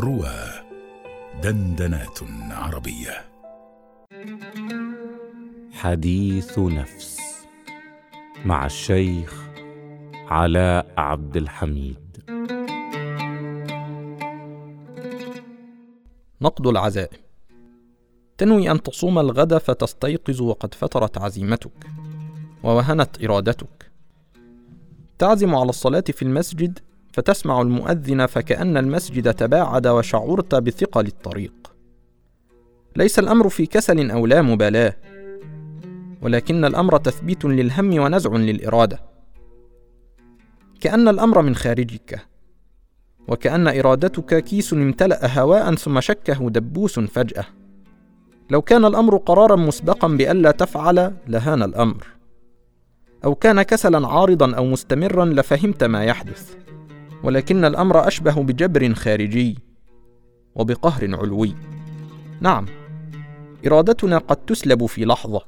روى دندنات عربية. حديث نفس مع الشيخ علاء عبد الحميد. نقد العزائم تنوي أن تصوم الغد فتستيقظ وقد فترت عزيمتك ووهنت إرادتك. تعزم على الصلاة في المسجد فتسمع المؤذن فكأن المسجد تباعد وشعرت بثقل الطريق. ليس الأمر في كسل أو لا مبالاة، ولكن الأمر تثبيت للهم ونزع للإرادة. كأن الأمر من خارجك، وكأن إرادتك كيس امتلأ هواء ثم شكه دبوس فجأة. لو كان الأمر قرارا مسبقا بألا تفعل لهان الأمر. أو كان كسلا عارضا أو مستمرا لفهمت ما يحدث. ولكن الأمر أشبه بجبر خارجي وبقهر علوي. نعم إرادتنا قد تسلب في لحظة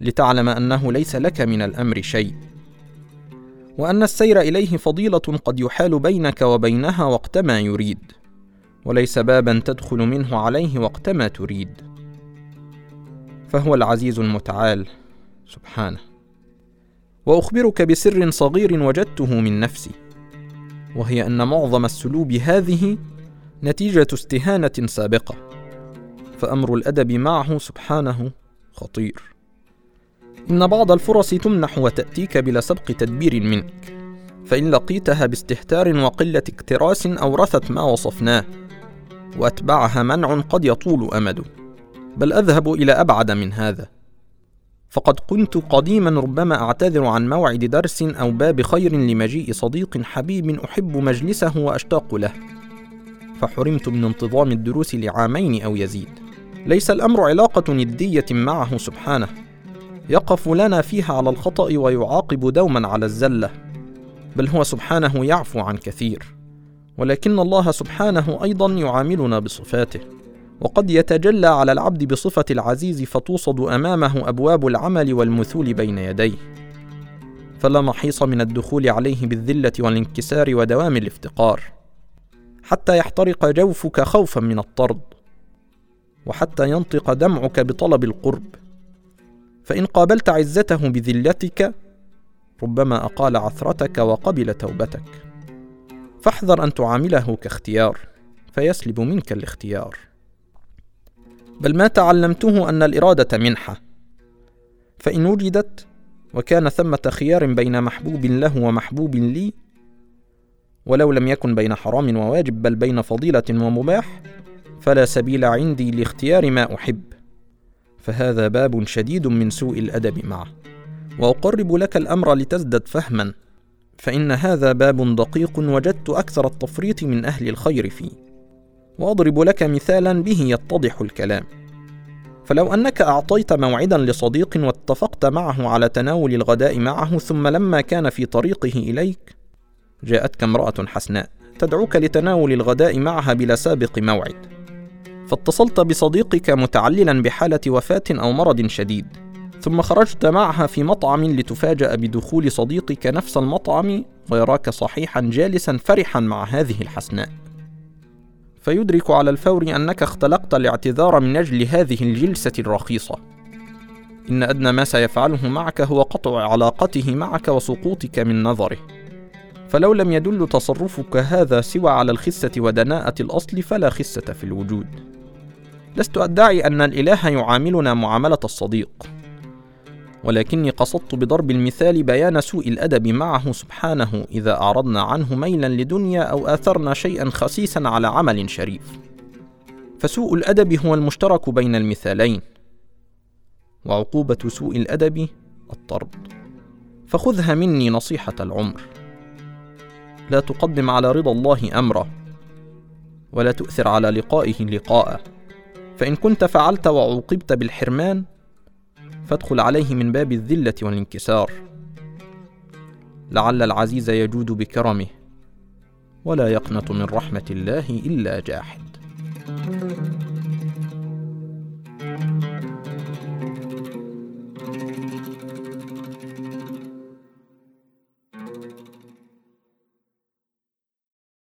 لتعلم أنه ليس لك من الأمر شيء وأن السير إليه فضيلة قد يحال بينك وبينها وقتما يريد وليس بابا تدخل منه عليه وقتما تريد. فهو العزيز المتعال سبحانه. وأخبرك بسر صغير وجدته من نفسي. وهي أن معظم السلوب هذه نتيجة استهانة سابقة فأمر الأدب معه سبحانه خطير. إن بعض الفرص تمنح وتأتيك بلا سبق تدبير منك فإن لقيتها باستهتار وقلة اكتراس أورثت ما وصفناه وأتبعها منع قد يطول أمده بل أذهب إلى أبعد من هذا. فقد كنت قديما ربما أعتذر عن موعد درس أو باب خير لمجيء صديق حبيب أحب مجلسه وأشتاق له. فحرمت من انتظام الدروس لعامين أو يزيد. ليس الأمر علاقة ندية معه سبحانه. يقف لنا فيها على الخطأ ويعاقب دوما على الزلة. بل هو سبحانه يعفو عن كثير. ولكن الله سبحانه أيضا يعاملنا بصفاته. وقد يتجلى على العبد بصفة العزيز فتوصد أمامه أبواب العمل والمثول بين يديه. فلا محيص من الدخول عليه بالذلة والانكسار ودوام الافتقار. حتى يحترق جوفك خوفا من الطرد. وحتى ينطق دمعك بطلب القرب. فإن قابلت عزته بذلتك ربما أقال عثرتك وقبل توبتك. فاحذر أن تعامله كاختيار فيسلب منك الاختيار. بل ما تعلمته أن الإرادة منحة. فإن وجدت وكان ثمة خيار بين محبوب له ومحبوب لي ولو لم يكن بين حرام وواجب بل بين فضيلة ومباح فلا سبيل عندي لاختيار ما أحب. فهذا باب شديد من سوء الأدب معه. وأقرب لك الأمر لتزدد فهما فإن هذا باب دقيق وجدت أكثر التفريط من أهل الخير فيه. وأضرب لك مثالا به يتضح الكلام. فلو أنك أعطيت موعدا لصديق واتفقت معه على تناول الغداء معه ثم لما كان في طريقه إليك جاءتك امرأة حسناء تدعوك لتناول الغداء معها بلا سابق موعد. فاتصلت بصديقك متعللا بحالة وفاة أو مرض شديد. ثم خرجت معها في مطعم لتفاجأ بدخول صديقك نفس المطعم ويراك صحيحا جالسا فرحا مع هذه الحسناء. فيدرك على الفور أنك اختلقت الاعتذار من أجل هذه الجلسة الرخيصة. إن أدنى ما سيفعله معك هو قطع علاقته معك وسقوطك من نظره. فلو لم يدل تصرفك هذا سوى على الخسة ودناءة الأصل فلا خسة في الوجود. لست أدعي أن الإله يعاملنا معاملة الصديق. ولكني قصدت بضرب المثال بيان سوء الأدب معه سبحانه إذا أعرضنا عنه ميلا لدنيا أو آثرنا شيئا خسيسا على عمل شريف. فسوء الأدب هو المشترك بين المثالين. وعقوبة سوء الأدب الطرد. فخذها مني نصيحة العمر. لا تقدم على رضا الله أمره. ولا تؤثر على لقائه لقاءه. فإن كنت فعلت وعوقبت بالحرمان فادخل عليه من باب الذلة والانكسار. لعل العزيز يجود بكرمه ولا يقنط من رحمة الله إلا جاحد.